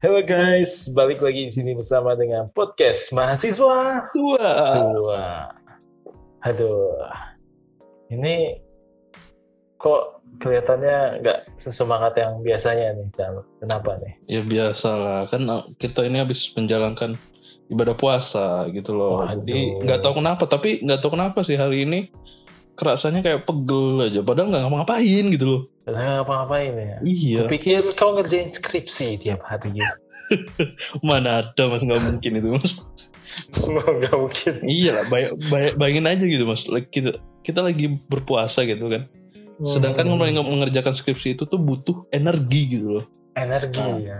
Halo guys, balik lagi di sini bersama dengan podcast mahasiswa Tua. tua. Aduh, ini kok kelihatannya nggak sesemangat yang biasanya nih. Kenapa nih? Ya biasa lah, kan kita ini habis menjalankan ibadah puasa gitu loh. Waduh. Jadi nggak tahu kenapa, tapi nggak tahu kenapa sih hari ini kerasanya kayak pegel aja. Padahal nggak ngapa-ngapain gitu loh. Kenapa ngapa-ngapain ya? Iya. Pikir kau ngerjain skripsi tiap hari gitu. Mana ada mas nggak mungkin itu mas. Nggak mungkin. iya lah, bay- bay- bayangin aja gitu mas. Like, Kita kita lagi berpuasa gitu kan. Sedangkan Hmm, mengerjakan skripsi itu tuh butuh energi gitu loh. energi Ah. ya.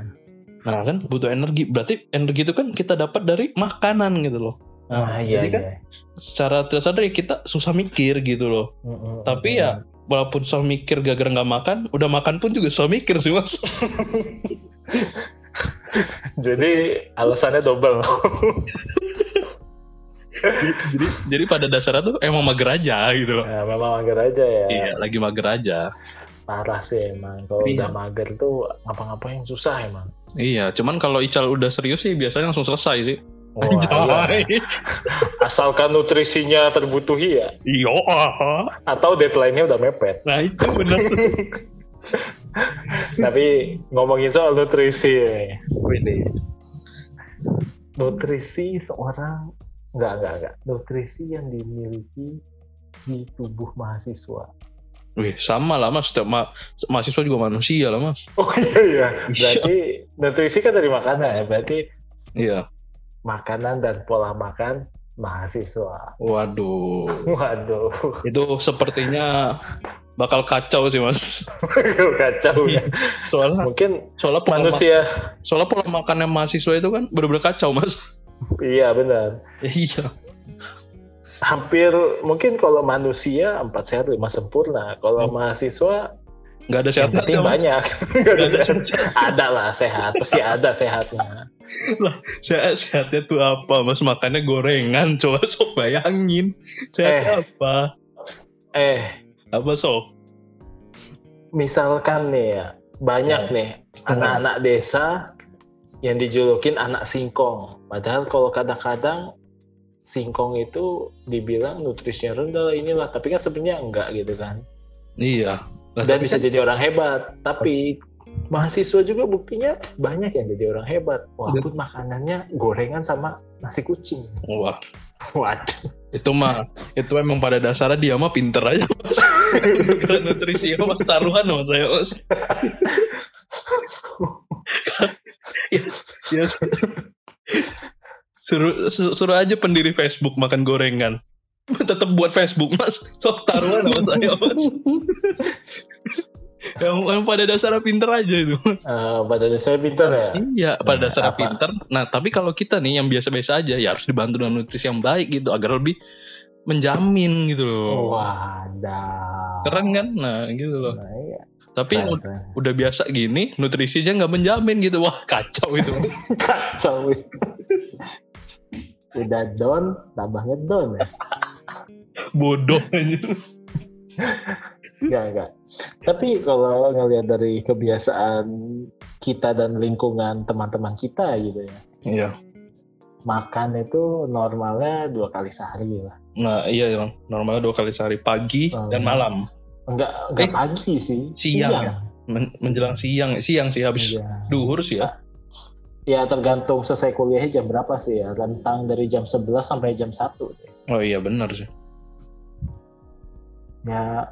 Nah kan butuh energi. Berarti energi itu kan kita dapat dari makanan gitu loh. Nah, iya, jadi kan iya. secara tidak sadar ya kita susah mikir gitu loh. Mm-mm, Tapi ya walaupun susah mikir gara-gara nggak makan, udah makan pun juga susah mikir sih mas. Jadi alasannya double. jadi jadi pada dasarnya tuh emang mager aja gitu loh. Nah, memang mager aja ya. Iya lagi mager aja. Parah sih emang. Kalau Iya. udah mager tuh ngapa-ngapain susah emang. Iya, cuman kalau Ical udah serius sih biasanya langsung selesai sih. Wah, iya. Asalkan nutrisinya terbutuhi ya. Iya. Atau deadline-nya udah mepet. Nah itu benar. Tapi ngomongin soal nutrisi. nih. Nutrisi seorang enggak enggak enggak. Nutrisi yang dimiliki di tubuh mahasiswa. Wih, sama lah mas. Setiap ma- mahasiswa juga manusia lah mas. Oh iya iya. Berarti nutrisi kan dari makanan ya. Berarti Iya. Makanan dan pola makan mahasiswa. Waduh. Waduh, Itu sepertinya bakal kacau sih mas. kacau ya. Soalnya Mungkin soalnya pola, ma- manusia, soalnya pola makannya mahasiswa itu kan bener-bener kacau mas. iya benar. Iya. Hampir mungkin kalau manusia empat sehat lima sempurna. Kalau Hmm. mahasiswa Nggak ada sehat penting banyak. Nggak ada sehat. ada lah sehat, pasti ada sehatnya. Sehat sehatnya tuh apa mas? Makannya gorengan. Coba sok bayangin. Sehatnya apa? Eh, Apa sok? misalkan nih ya, banyak Hmm. nih anak-anak desa yang dijulukin anak singkong. Padahal kalau kadang-kadang singkong itu dibilang nutrisinya rendah inilah, tapi kan sebenarnya enggak gitu kan. Iya. Lah, Dan bisa kan- jadi orang hebat, tapi mahasiswa juga buktinya banyak yang jadi orang hebat. Walaupun makanannya gorengan sama nasi kucing. Wah, Waduh. itu mah itu emang pada dasarnya dia mah pinter aja mas. Nutrisi mas taruhan mas saya mas. ya, ya. Suruh, su- suruh aja pendiri Facebook makan gorengan. Tetap buat Facebook mas. Sok taruhan sama saya yang, yang pada dasarnya pinter aja itu. Eh, pada dasarnya pintar ya. Iya, pada Nah, dasarnya apa? pinter. Nah, tapi kalau kita nih yang biasa-biasa aja, ya harus dibantu dengan nutrisi yang baik gitu, agar lebih menjamin gitu loh. Wadah. Keren kan? Nah, gitu loh. Nah, iya. Tapi Keren, keren. udah biasa gini, nutrisinya nggak menjamin gitu. Wah, kacau itu. Kacau. Udah down, tambahnya down ya. Bodoh aja. Enggak, enggak. Tapi kalau ngelihat dari kebiasaan kita dan lingkungan teman-teman kita gitu ya. Iya. Makan itu normalnya dua kali sehari lah. Nah, iya Bang. Normalnya dua kali sehari, pagi Hmm. dan malam. Enggak, enggak Eh, pagi sih. siang ya? Men- menjelang siang, siang sih habis Iya. duhur sih ya. Ya tergantung selesai kuliahnya jam berapa sih ya. Rentang dari jam 11 sampai jam 1 sih. Oh iya benar sih. Ya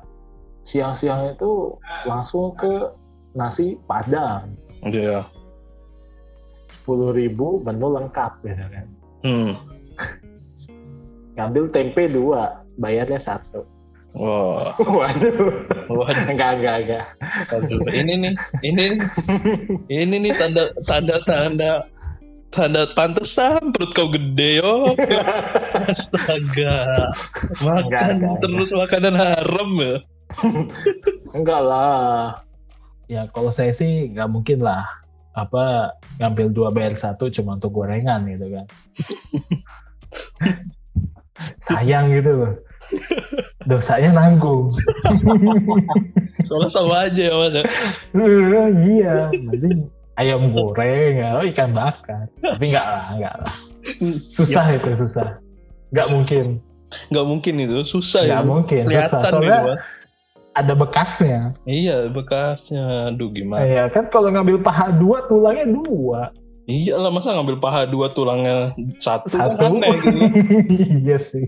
siang-siang itu langsung ke nasi padang. Iya. sepuluh ribu menu lengkap gitu kan. Hmm. Ngambil tempe dua, bayarnya satu. Wah. Waduh, Wah, enggak enggak enggak. Aduh, ini nih, ini nih, ini nih tanda tanda tanda tanda pantesan perut kau gede yo. Astaga. Makan Enggak, enggak, terus makanan haram ya. Enggak lah. Ya kalau saya sih nggak mungkin lah apa ngambil dua bayar satu cuma untuk gorengan gitu kan. Sayang gitu loh. Dosanya nanggung. Soalnya sama aja ya mas ya. Iya, mending ayam goreng, oh ikan bakar. Tapi enggak lah, enggak lah. Susah itu susah. Enggak mungkin. Nggak mungkin itu, susah Enggak itu. mungkin, susah. Soalnya gitu, ada bekasnya. Iya, bekasnya. Aduh, gimana? Iya kan kalau ngambil paha dua tulangnya dua. Iya lah, masa ngambil paha dua tulangnya satu? kan Satu. aneh gitu. iya sih.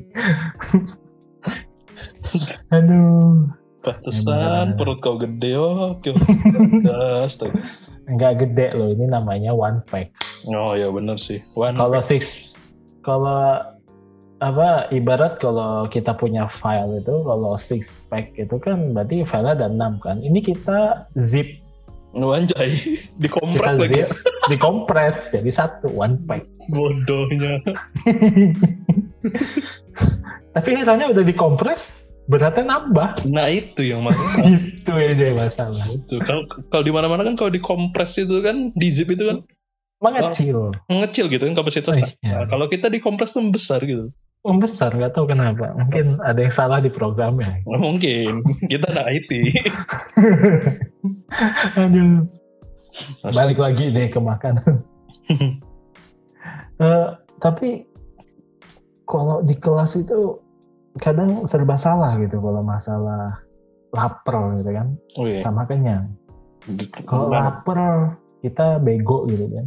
Aduh. Pantesan Bener. perut kau gede oh. Astaga. Enggak gede loh, ini namanya one pack. Oh ya bener sih. One Kalau six, kalau apa ibarat kalau kita punya file itu kalau six pack itu kan berarti file ada 6 kan. Ini kita zip, kita Dikompres lagi. zip, dikompres jadi satu one pack. Bodohnya. Tapi herannya udah dikompres, beratnya nambah. Nah itu yang masalah. Itu aja masalah. itu kalau kalau di mana-mana kan kalau dikompres itu kan di zip itu kan Mengecil. ngecil gitu kan kapasitasnya. Iya. Nah, kalau kita dikompres tuh besar gitu. Membesar nggak tahu kenapa. Mungkin ada yang salah di programnya. Nah, mungkin kita anak IT. Aduh. Balik lagi deh ke makanan. Eh, tapi kalau di kelas itu kadang serba salah gitu kalau masalah lapar gitu kan Oh iya. sama kenyang. Kalau lapar kita bego gitu kan.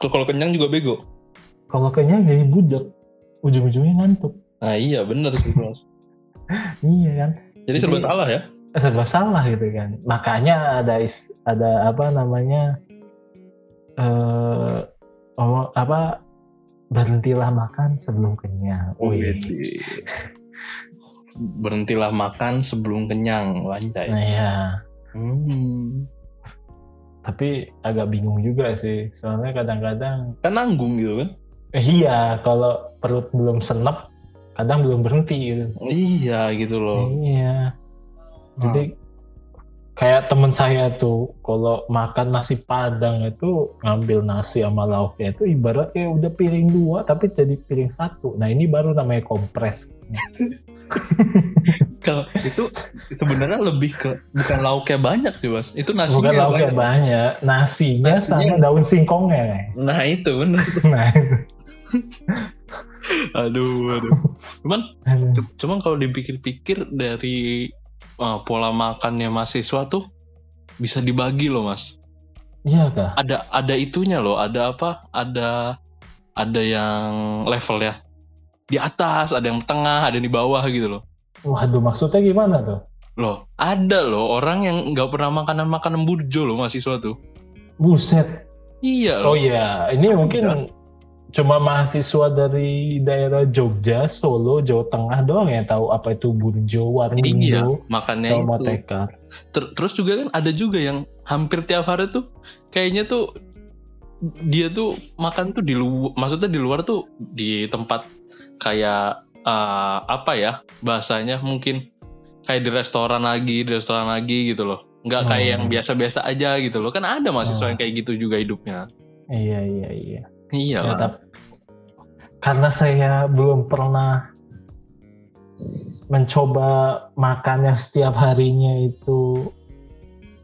Kalau- kenyang juga bego. Kalau kenyang jadi budak, ujung-ujungnya ngantuk. Nah iya bener sih Mas. Iya kan? Jadi serba Jadi- salah ya. serba salah gitu kan. Makanya ada is- ada apa namanya eh oh, apa berhentilah makan sebelum kenyang. Oh, Wih. Berhentilah makan sebelum kenyang, wanjay. Nah ya, Hmm. tapi agak bingung juga sih. Soalnya kadang-kadang Kan nanggung gitu kan? eh, iya kalau perut belum senep kadang belum berhenti gitu. Iya gitu loh. Iya. Jadi kayak temen saya tuh kalau makan nasi padang itu ngambil nasi sama lauknya itu ibarat kayak udah piring dua tapi jadi piring satu. Nah ini baru namanya kompres. Kalau itu sebenarnya lebih ke bukan lauknya banyak sih mas. Itu nasinya Bukan lauknya banyak. banyak, nasinya, Nasinya- sama daun singkongnya. Nah itu bener. Nah, itu. Aduh, aduh. Cuman, Aduh. cuman kalau dipikir-pikir dari uh, pola makannya mahasiswa tuh bisa dibagi loh mas. Iya kah? Ada ada itunya loh. Ada apa? Ada ada yang level ya di atas, ada yang tengah, ada yang di bawah gitu loh. Waduh maksudnya gimana tuh? Loh, ada loh orang yang nggak pernah makanan makanan burjo loh mahasiswa tuh. Buset. Iya Oh loh. iya, ini mungkin cuma mahasiswa dari daerah Jogja, Solo, Jawa Tengah doang ya tahu apa itu burjo, Iya, warmindo, makannya sama itu. tekar. Ter- terus juga kan ada juga yang hampir tiap hari tuh kayaknya tuh dia tuh makan tuh di luar, maksudnya di luar tuh di tempat kayak eh, apa ya bahasanya mungkin kayak di restoran lagi, di restoran lagi gitu loh. Nggak kayak Hmm. yang biasa-biasa aja gitu loh. Kan ada mahasiswa Hmm. yang kayak gitu juga hidupnya. Iya iya iya. Iya Ya, karena saya belum pernah mencoba makan yang setiap harinya itu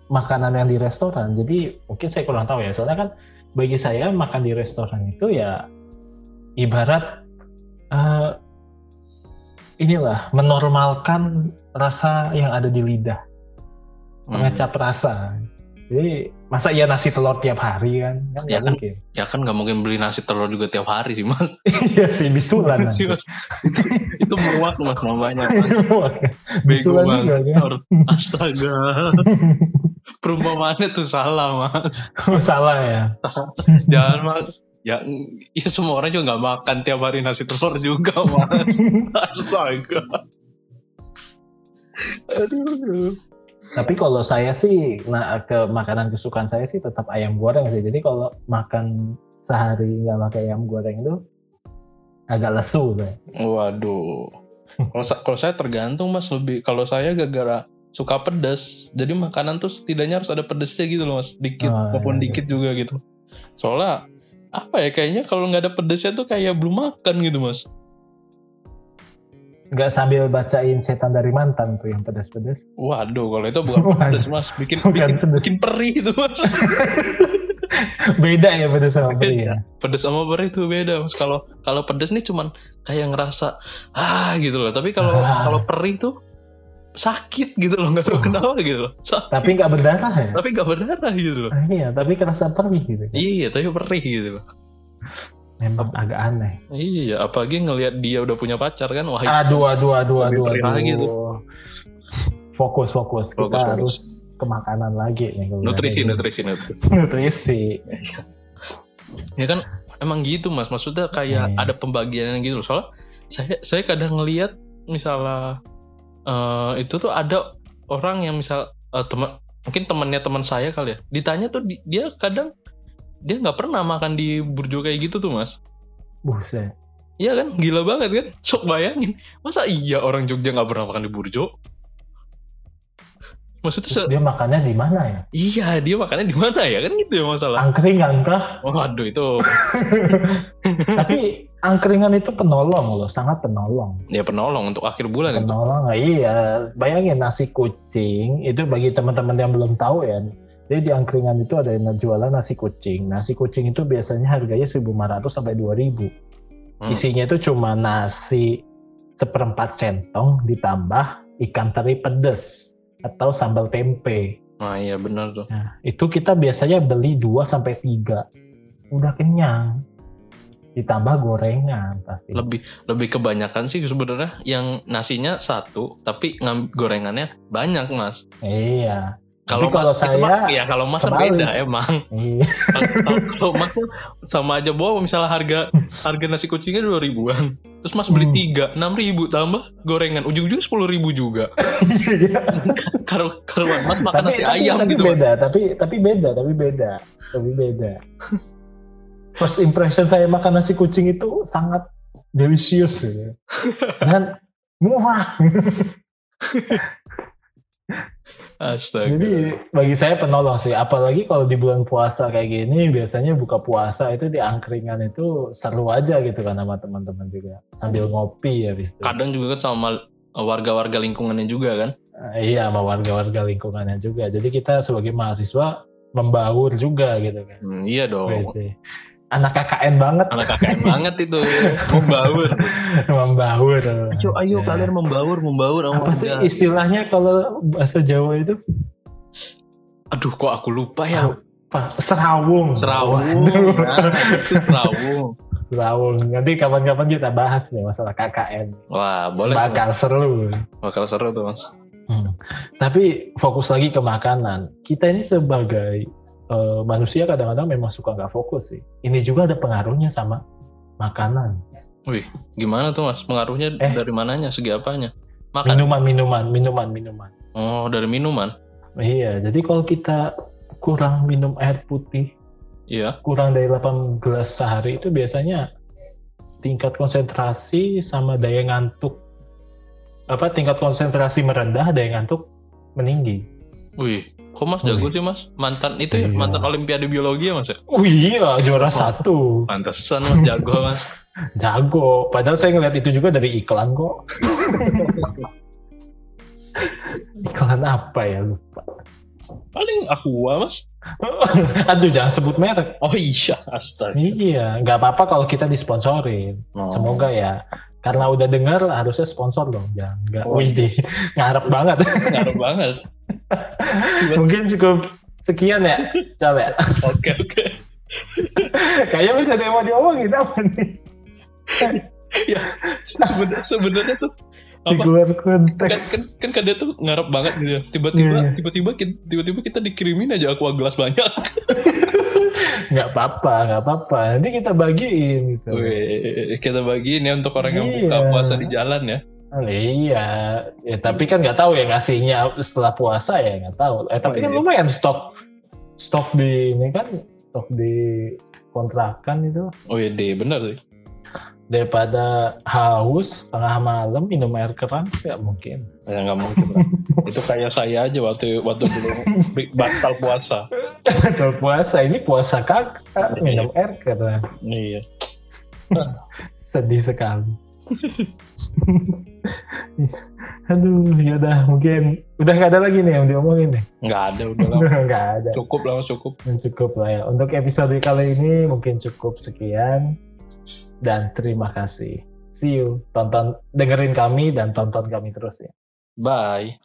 makanan yang di restoran. Jadi mungkin saya kurang tahu ya. Soalnya kan bagi saya makan di restoran itu ya ibarat eh, inilah menormalkan rasa yang ada di lidah, Hmm. mengecap rasa. Jadi masa iya nasi telur tiap hari kan? Kan Ya kan. mungkin. Ya kan nggak mungkin beli nasi telur juga tiap hari sih mas. Iya sih bisulan. nanti. itu muak mas namanya. Bego bisulan juga kan? Astaga. Perumpamaannya tuh salah mas. Oh, salah ya. Jangan mas. Ya, ya semua orang juga nggak makan tiap hari nasi telur juga mas. Astaga. Aduh. Tapi kalau saya sih, nah ke makanan kesukaan saya sih tetap ayam goreng sih. Jadi kalau makan sehari nggak pakai ayam goreng itu agak lesu saya. Waduh. Kalau sa- kalau saya tergantung mas lebih. Kalau saya gara-gara suka pedas, jadi makanan tuh setidaknya harus ada pedesnya gitu loh mas. Dikit, Oh, maupun iya, dikit juga gitu. Soalnya apa ya kayaknya kalau nggak ada pedesnya tuh kayak belum makan gitu mas. Nggak sambil bacain setan dari mantan tuh yang pedas-pedas. Waduh, kalau itu bukan pedas mas, bikin Bukan bikin, pedas. bikin perih itu mas. beda ya pedas sama perih ya. pedas sama perih itu beda mas kalau kalau pedas nih cuman kayak ngerasa ah gitu loh tapi kalau Ah. kalau perih tuh sakit gitu loh nggak tahu Oh. kenapa gitu loh Sa- Tapi nggak berdarah ya. tapi nggak berdarah gitu loh Ah, iya, tapi kerasa perih gitu. iya tapi perih gitu loh Memang agak aneh. iya apalagi ngelihat dia udah punya pacar kan wah Aduh, aduh, aduh, aduh, aduh. lagi Fokus, fokus. Kita Fokus, harus ke makanan lagi nih. nutrisi ini. nutrisi nutrisi Nutrisi. ya kan emang gitu mas maksudnya kayak Hmm. ada pembagian gitu loh soalnya saya saya kadang ngelihat misalnya eh, itu tuh ada orang yang misal eh, teman mungkin temannya teman saya kali ya ditanya tuh di- dia kadang dia nggak pernah makan di burjo kayak gitu tuh mas Buset. Iya kan gila banget kan sok bayangin masa iya orang Jogja nggak pernah makan di burjo maksudnya Dia makannya di mana ya? iya dia makannya di mana ya kan gitu ya masalah Angkringan kah? waduh itu Tapi angkringan itu penolong loh, sangat penolong. ya penolong untuk akhir bulan itu Penolong, iya. Bayangin nasi kucing itu bagi teman-teman yang belum tahu ya. Jadi di angkringan itu ada yang jualan nasi kucing. Nasi kucing itu biasanya harganya 1.500 sampai 2.000. Hmm. Isinya itu cuma nasi seperempat centong ditambah ikan teri pedes atau sambal tempe. nah iya benar tuh Nah, itu kita biasanya beli 2 sampai 3. Udah kenyang. Ditambah gorengan pasti. lebih lebih kebanyakan sih sebenarnya yang nasinya satu tapi gorengannya banyak mas Iya. Kalau kalau saya mah- ya kalau mas kan beda emang Iya. kalau mas sama aja bawa misalnya harga harga nasi kucingnya dua ribuan terus mas beli Hmm. tiga enam ribu tambah gorengan ujung-ujungnya sepuluh ribu juga Iya. kalau kalau mas makan tapi, nasi tapi, ayam tapi gitu beda, tapi tapi beda, tapi beda, tapi beda. First impression saya makan nasi kucing itu sangat delicious gitu. dan murah. Astaga Jadi bagi saya penolong sih, apalagi kalau di bulan puasa kayak gini, biasanya buka puasa itu di angkringan itu seru aja gitu kan sama teman-teman juga, sambil ngopi ya itu. kadang juga kan sama warga-warga lingkungannya juga kan Eh, iya, sama warga-warga lingkungannya juga. Jadi kita sebagai mahasiswa membaur juga gitu kan. Hmm, iya dong Wede. Anak KKN banget anak KKN banget itu membaur membaur. ayo ayo Ya. kalian membaur membaur sama Apa sih istilahnya kalau bahasa Jawa itu? aduh kok aku lupa ya Apa? Serawung. Serawung, nah, itu serawung. Serawung. Nanti kapan-kapan kita bahas nih masalah KKN. Wah, boleh. Bakal seru. Bakal seru tuh, Mas. Hmm. Tapi fokus lagi ke makanan. Kita ini sebagai eh, manusia kadang-kadang memang suka nggak fokus sih. Ini juga ada pengaruhnya sama makanan. Gimana tuh, Mas? Pengaruhnya Eh. dari mananya? Segi apanya? Makan. Minuman, minuman, minuman, minuman. Oh, dari minuman. Iya, jadi kalau kita kurang minum air putih, Iya. kurang dari 8 gelas sehari itu biasanya tingkat konsentrasi sama daya ngantuk apa tingkat konsentrasi merendah, daya ngantuk meninggi. Wih, kok Mas Wih. jago sih, Mas? Mantan itu ya, Iya. mantan olimpiade biologi ya, Mas ya? Oh iya, juara satu. Pantesan Mas jago, Mas. Jago. Padahal saya ngeliat itu juga dari iklan kok. iklan apa ya lupa. Paling aqua, Mas. Aduh jangan sebut merek. Oh iya, astaga. Iya, nggak apa-apa kalau kita disponsorin. Oh. Semoga ya. Karena udah dengar harusnya sponsor dong. Jangan nggak. Oh. Wih deh, ngarep banget. ngaruh banget. Mungkin cukup sekian ya. Coba. Oke, oke. Kayaknya bisa ada yang mau diomongin apa nih? Seben- Sebenarnya tuh Di apa? luar kan konteks. kan kan kan tuh ngarep banget gitu ya. tiba-tiba Iya. tiba-tiba kita, tiba-tiba kita dikirimin aja aqua gelas banyak Nggak apa-apa, nggak apa-apa. Nanti kita bagiin gitu. Wih, kita bagiin ya untuk orang yang Iya. buka puasa di jalan ya iya, ya, tapi kan nggak tahu ya ngasihnya setelah puasa ya nggak tahu. Eh tapi Oh, kan iya. lumayan stok stok di ini kan stok di kontrakan itu oh iya deh bener sih daripada haus tengah malam minum air keran nggak mungkin. ya nggak mungkin lah. itu kayak saya aja waktu waktu belum batal puasa Kalau puasa ini puasa kakak minum air keran iya sedih sekali. Aduh, ya udah mungkin udah nggak ada lagi nih yang diomongin nih. Nggak ada, udah lah. Nggak ada. Cukup lah, cukup. Cukup lah ya. Untuk episode kali ini mungkin cukup sekian dan terima kasih. See you. Tonton dengerin kami dan tonton kami terus ya. Bye.